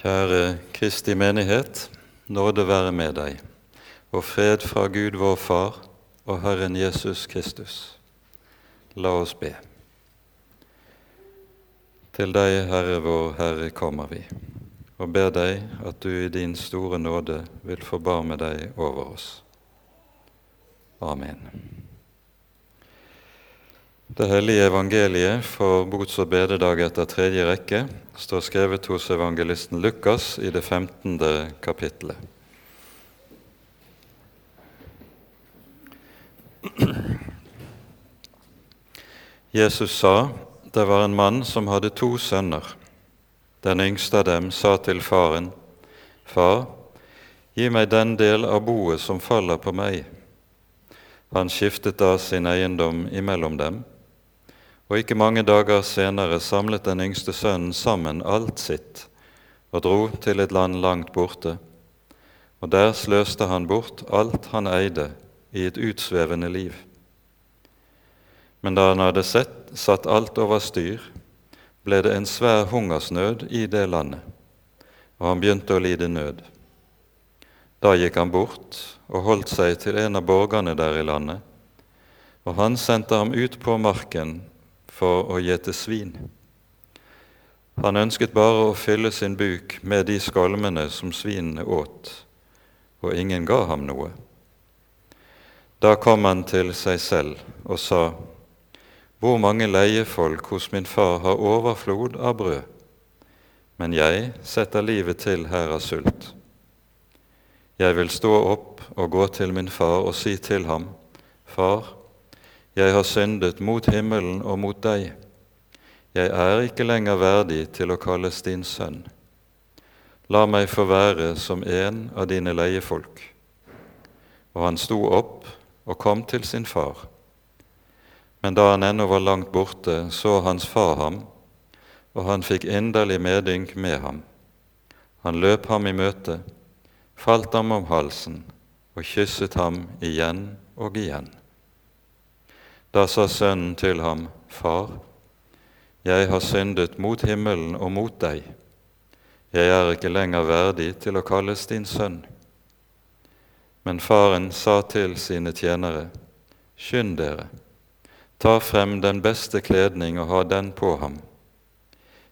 Kjære Kristi menighet, nåde være med deg, og fred fra Gud vår Far og Herren Jesus Kristus. La oss be. Til deg, Herre vår Herre, kommer vi, og ber deg at du i din store nåde vil forbarme deg over oss. Amen. Det hellige evangeliet for bots- og bededag etter tredje rekke står skrevet hos evangelisten Lukas i det 15. kapittelet. Jesus sa, det var en mann som hadde to sønner. Den yngste av dem sa til faren, Far, gi meg den del av boet som faller på meg. Han skiftet da sin eiendom imellom dem, og ikke mange dager senere samlet den yngste sønnen sammen alt sitt og dro til et land langt borte, og der sløste han bort alt han eide i et utsvevende liv. Men da han hadde sett, satt alt over styr, ble det en svær hungersnød i det landet, og han begynte å lide nød. Da gikk han bort og holdt seg til en av borgerne der i landet, og han sendte ham ut på marken for å gjete svin. Han ønsket bare å fylle sin buk med de skalmene som svinene åt, og ingen ga ham noe. Da kom han til seg selv og sa, Hvor mange leiefolk hos min far har overflod av brød, men jeg setter livet til her av sult. Jeg vil stå opp og gå til min far og si til ham, Far, jeg har syndet mot himmelen og mot deg. Jeg er ikke lenger verdig til å kalles din sønn. La meg få være som en av dine leiefolk. Og han sto opp og kom til sin far. Men da han ennå var langt borte, så hans far ham, og han fikk inderlig medynk med ham. Han løp ham i møte, falt ham om halsen og kysset ham igjen og igjen. Da sa sønnen til ham, Far, jeg har syndet mot himmelen og mot deg. Jeg er ikke lenger verdig til å kalles din sønn. Men faren sa til sine tjenere, Skynd dere, ta frem den beste kledning og ha den på ham.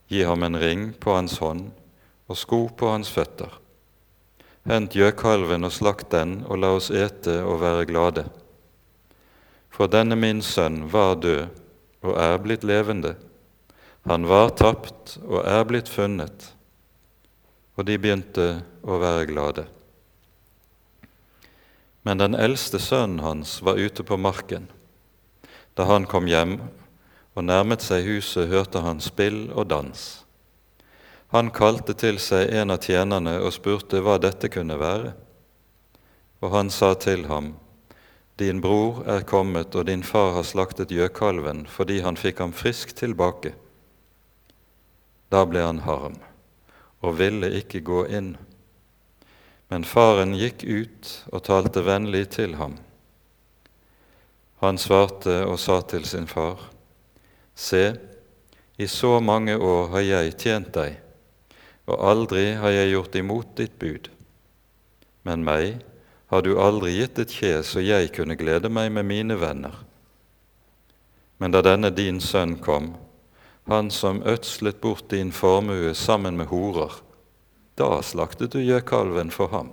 Gi ham en ring på hans hånd og sko på hans føtter. Hent gjøkalven og slakt den, og la oss ete og være glade. For denne min sønn var død og er blitt levende. Han var tapt og er blitt funnet. Og de begynte å være glade. Men den eldste sønnen hans var ute på marken. Da han kom hjem og nærmet seg huset, hørte han spill og dans. Han kalte til seg en av tjenerne og spurte hva dette kunne være. Og han sa til ham, Din bror er kommet, og din far har slaktet gjøkalven fordi han fikk ham frisk tilbake. Da ble han harm og ville ikke gå inn. Men faren gikk ut og talte vennlig til ham. Han svarte og sa til sin far, Se, i så mange år har jeg tjent deg, og aldri har jeg gjort imot ditt bud. Men meg har du aldri gitt et kje så jeg kunne glede meg med mine venner. Men da denne din sønn kom, han som ødslet bort din formue sammen med horer, da slaktet du gjøkalven for ham.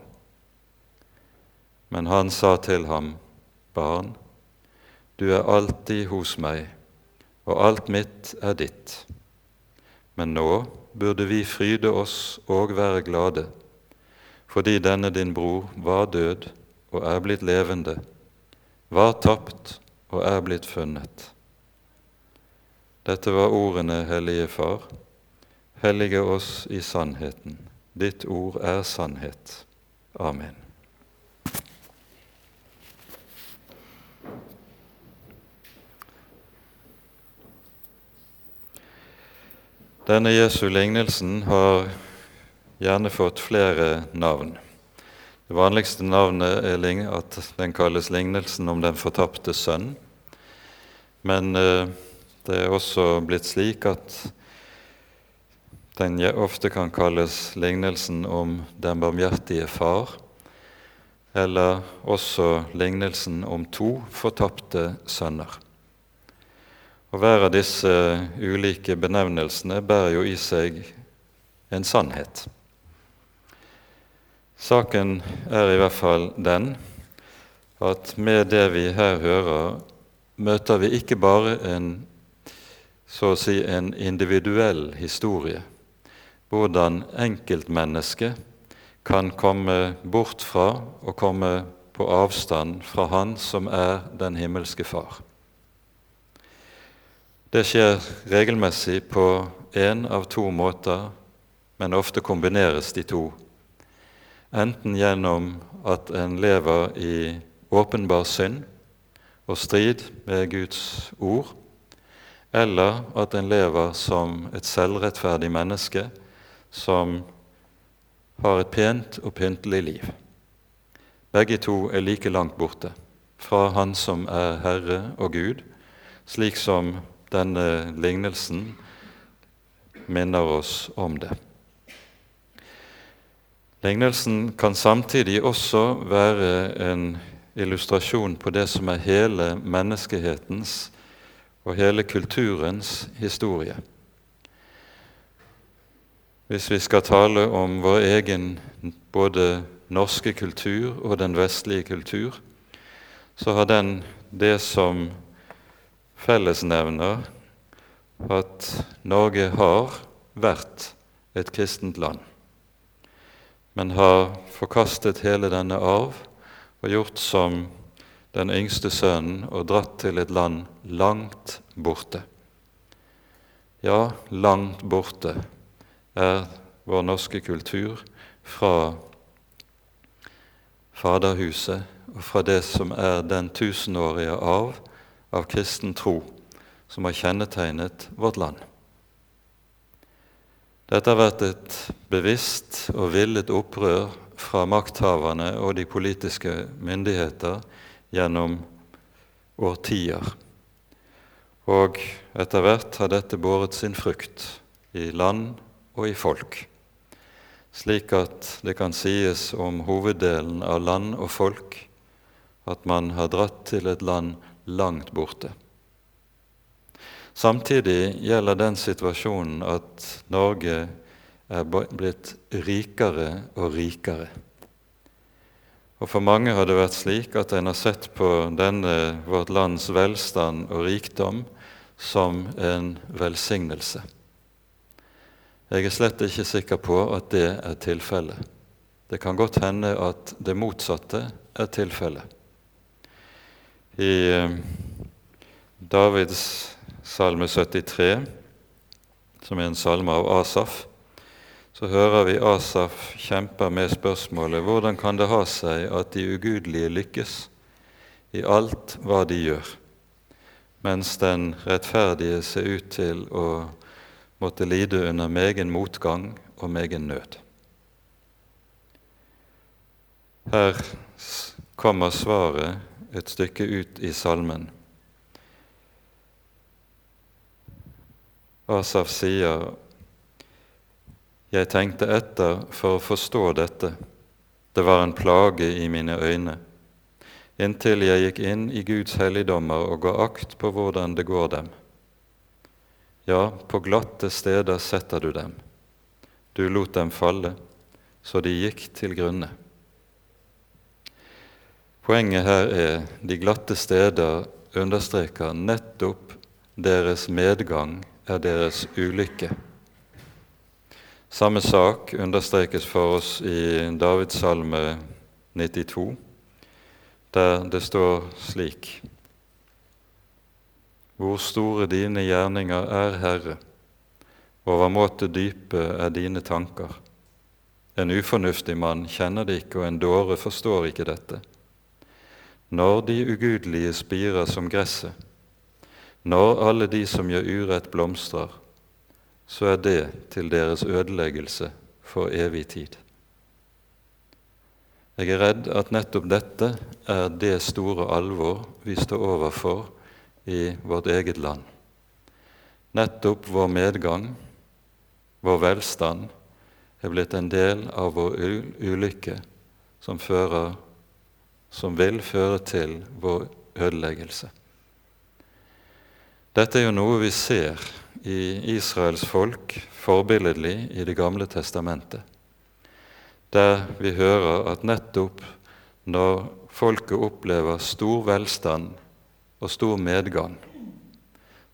Men han sa til ham, Barn, du er alltid hos meg, og alt mitt er ditt. Men nå burde vi fryde oss og være glade, fordi denne din bror var død og er blitt levende, var tapt og er blitt funnet. Dette var ordene, Hellige Far. Hellige oss i sannheten. Ditt ord er sannhet. Amen. Denne Jesu lignelsen har gjerne fått flere navn. Det vanligste navnet er at den kalles lignelsen om den fortapte sønn. Men eh, det er også blitt slik at Den ofte kan kalles lignelsen om den barmhjertige far, eller også lignelsen om to fortapte sønner. Og Hver av disse ulike benevnelsene bærer jo i seg en sannhet. Saken er i hvert fall den at med det vi her hører, møter vi ikke bare en så å si en individuell historie, hvordan enkeltmennesket kan komme bort fra og komme på avstand fra Han som er den himmelske Far. Det skjer regelmessig på én av to måter, men ofte kombineres de to. Enten gjennom at en lever i åpenbar synd og strid med Guds ord, eller at en lever som et selvrettferdig menneske som har et pent og pyntelig liv. Begge to er like langt borte fra Han som er Herre og Gud, slik som denne lignelsen minner oss om det. Lignelsen kan samtidig også være en illustrasjon på det som er hele menneskehetens og hele kulturens historie. Hvis vi skal tale om vår egen både norske kultur og den vestlige kultur, så har den det som fellesnevner at Norge har vært et kristent land, men har forkastet hele denne arv og gjort som den yngste sønnen og dratt til et land langt borte. Ja, langt borte er vår norske kultur fra Faderhuset og fra det som er den tusenårige arv av kristen tro som har kjennetegnet vårt land. Dette har vært et bevisst og villet opprør fra makthaverne og de politiske myndigheter gjennom årtier. Og etter hvert har dette båret sin frukt i land og i folk, slik at det kan sies om hoveddelen av land og folk at man har dratt til et land langt borte. Samtidig gjelder den situasjonen at Norge er blitt rikere og rikere. Og For mange har det vært slik at en har sett på denne vårt lands velstand og rikdom som en velsignelse. Jeg er slett ikke sikker på at det er tilfellet. Det kan godt hende at det motsatte er tilfellet. I eh, Davids salme 73, som er en salme av Asaf, så hører vi Asaf kjempe med spørsmålet hvordan kan det ha seg at de ugudelige lykkes i alt hva de gjør, mens den rettferdige ser ut til å måtte lide under megen motgang og megen nød. Her kommer svaret et stykke ut i salmen. Asaf sier jeg tenkte etter for å forstå dette. Det var en plage i mine øyne, inntil jeg gikk inn i Guds helligdommer og ga akt på hvordan det går dem. Ja, på glatte steder setter du dem. Du lot dem falle, så de gikk til grunne. Poenget her er de glatte steder understreker nettopp deres medgang er deres ulykke. Samme sak understrekes for oss i Davids salme 92, der det står slik Hvor store dine gjerninger er, Herre, overmåte dype er dine tanker. En ufornuftig mann kjenner det ikke, og en dåre forstår ikke dette. Når de ugudelige spirer som gresset, når alle de som gjør urett, blomstrer, så er det til deres ødeleggelse for evig tid. Jeg er redd at nettopp dette er det store alvor vi står overfor i vårt eget land. Nettopp vår medgang, vår velstand, er blitt en del av vår ulykke som, fører, som vil føre til vår ødeleggelse. Dette er jo noe vi ser i Israels folk forbilledlig i Det gamle testamentet, der vi hører at nettopp når folket opplever stor velstand og stor medgang,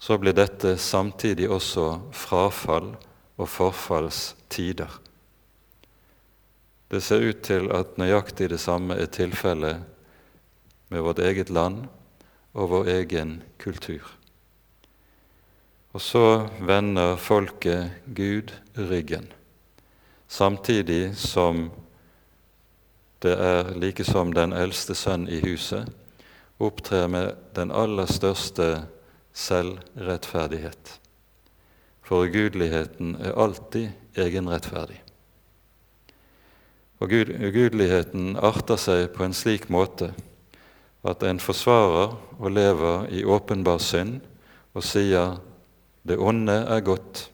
så blir dette samtidig også frafall og forfallstider. Det ser ut til at nøyaktig det samme er tilfellet med vårt eget land og vår egen kultur. Og så vender folket Gud ryggen, samtidig som det er like som den eldste sønn i huset opptrer med den aller største selvrettferdighet. For ugudeligheten er alltid egenrettferdig. Og ugudeligheten arter seg på en slik måte at en forsvarer og lever i åpenbar synd og sier 'det onde er godt',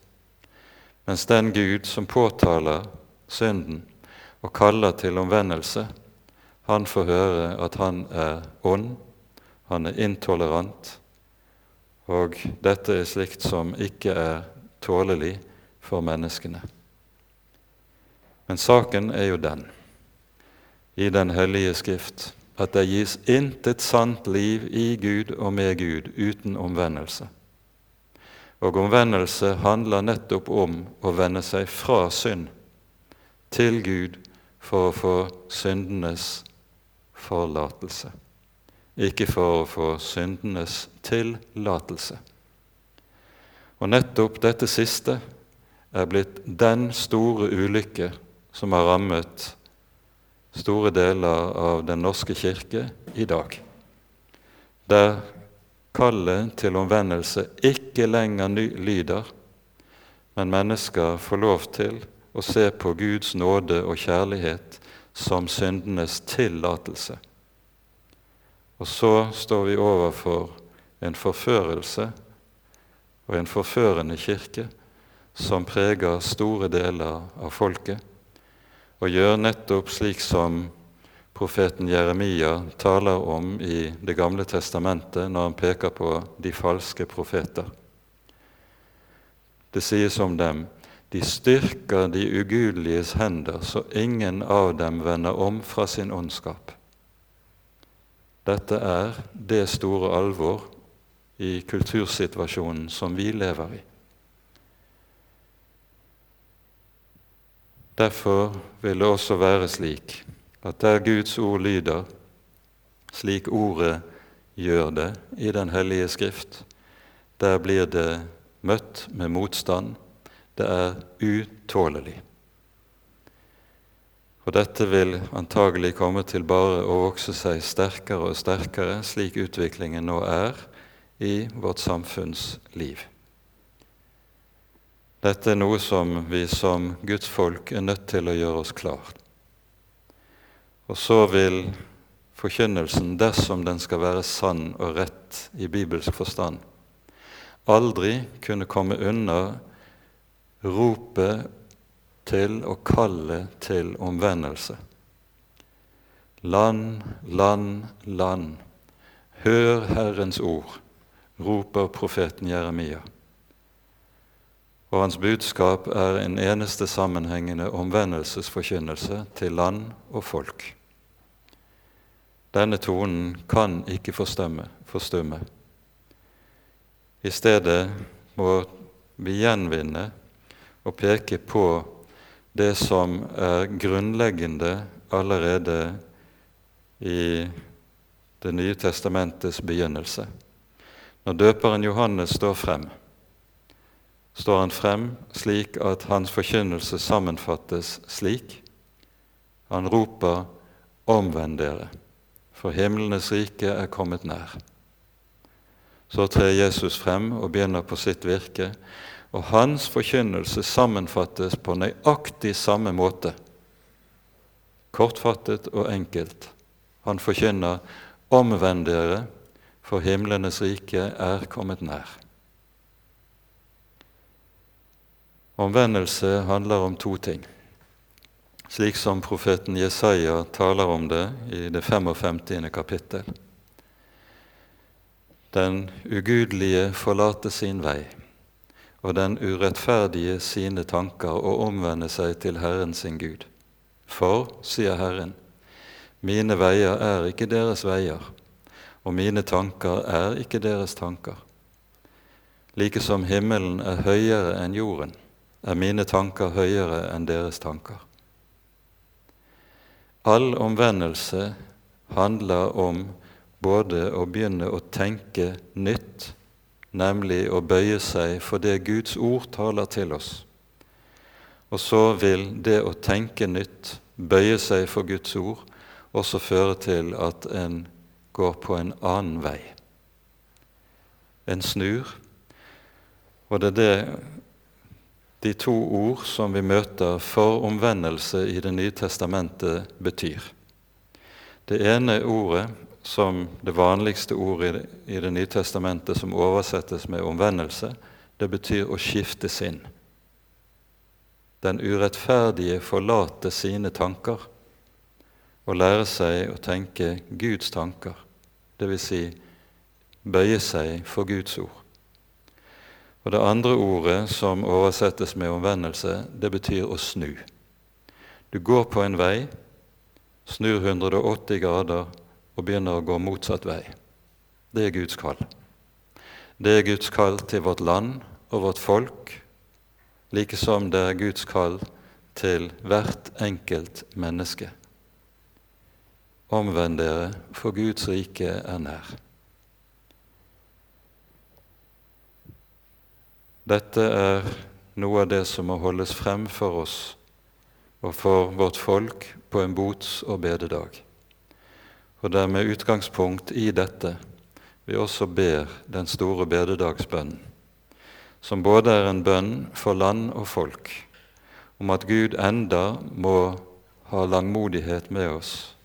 mens den Gud som påtaler synden og kaller til omvendelse, han får høre at han er ond, han er intolerant, og dette er slikt som ikke er tålelig for menneskene. Men saken er jo den, i Den hellige Skrift, at det gis intet sant liv i Gud og med Gud uten omvendelse. Og omvendelse handler nettopp om å vende seg fra synd til Gud for å få syndenes forlatelse, ikke for å få syndenes tillatelse. Og nettopp dette siste er blitt den store ulykke som har rammet store deler av Den norske kirke i dag, der kallet til omvendelse ikke lenger lyder, men mennesker får lov til å se på Guds nåde og kjærlighet som syndenes tillatelse. Og så står vi overfor en forførelse og en forførende kirke som preger store deler av folket, og gjør nettopp slik som profeten Jeremia taler om i Det gamle testamentet når han peker på de falske profeter. Det sies om dem de styrker de ugudeliges hender, så ingen av dem vender om fra sin ondskap. Dette er det store alvor i kultursituasjonen som vi lever i. Derfor vil det også være slik at der Guds ord lyder, slik ordet gjør det i Den hellige Skrift, der blir det møtt med motstand. Det er utålelig. Og dette vil antagelig komme til bare å vokse seg sterkere og sterkere, slik utviklingen nå er i vårt samfunnsliv. Dette er noe som vi som Guds folk er nødt til å gjøre oss klart. Og så vil forkynnelsen, dersom den skal være sann og rett i bibelsk forstand, aldri kunne komme unna ropet til og kallet til omvendelse. Land, land, land, hør Herrens ord, roper profeten Jeremia. Og hans budskap er en eneste sammenhengende omvendelsesforkynnelse til land og folk. Denne tonen kan ikke forstumme. I stedet må vi gjenvinne og peke på det som er grunnleggende allerede i Det nye testamentets begynnelse. Når døperen Johannes står frem, står han frem slik at hans forkynnelse sammenfattes slik. Han roper 'Omvend dere', for himlenes rike er kommet nær. Så trer Jesus frem og begynner på sitt virke, og hans forkynnelse sammenfattes på nøyaktig samme måte. Kortfattet og enkelt. Han forkynner 'Omvend dere', for himlenes rike er kommet nær. Omvendelse handler om to ting, slik som profeten Jesaja taler om det i det 55. kapittel. Den ugudelige forlater sin vei, og den urettferdige sine tanker, og omvender seg til Herren sin Gud. For, sier Herren, mine veier er ikke deres veier, og mine tanker er ikke deres tanker. Like som himmelen er høyere enn jorden, er mine tanker høyere enn deres tanker. All omvendelse handler om både å begynne å tenke nytt, nemlig å bøye seg for det Guds ord taler til oss. Og så vil det å tenke nytt, bøye seg for Guds ord, også føre til at en går på en annen vei. En snur. Og det er det de to ord som vi møter for omvendelse i Det nye testamentet, betyr. Det ene ordet, som det vanligste ordet i Det nye testamentet som oversettes med omvendelse, det betyr å skifte sinn. Den urettferdige forlater sine tanker og lærer seg å tenke Guds tanker, dvs. Si, bøye seg for Guds ord. Og Det andre ordet, som oversettes med omvendelse, det betyr å snu. Du går på en vei, snur 180 grader og begynner å gå motsatt vei. Det er Guds kall. Det er Guds kall til vårt land og vårt folk, like som det er Guds kall til hvert enkelt menneske. Omvend dere, for Guds rike er nær. Dette er noe av det som må holdes frem for oss og for vårt folk på en bots- og bededag. Og det er med utgangspunkt i dette vi også ber den store bededagsbønnen, som både er en bønn for land og folk, om at Gud enda må ha langmodighet med oss,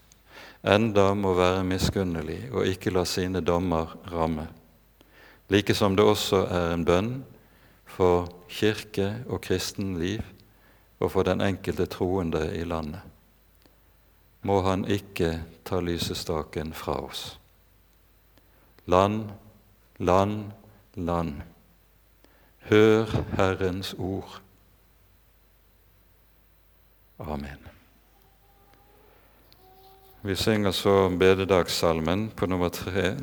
enda må være miskunnelig og ikke la sine dommer ramme, like som det også er en bønn for kirke og kristenliv og for den enkelte troende i landet. Må Han ikke ta lysestaken fra oss. Land, land, land. Hør Herrens ord. Amen. Vi synger så bededagssalmen på nummer tre,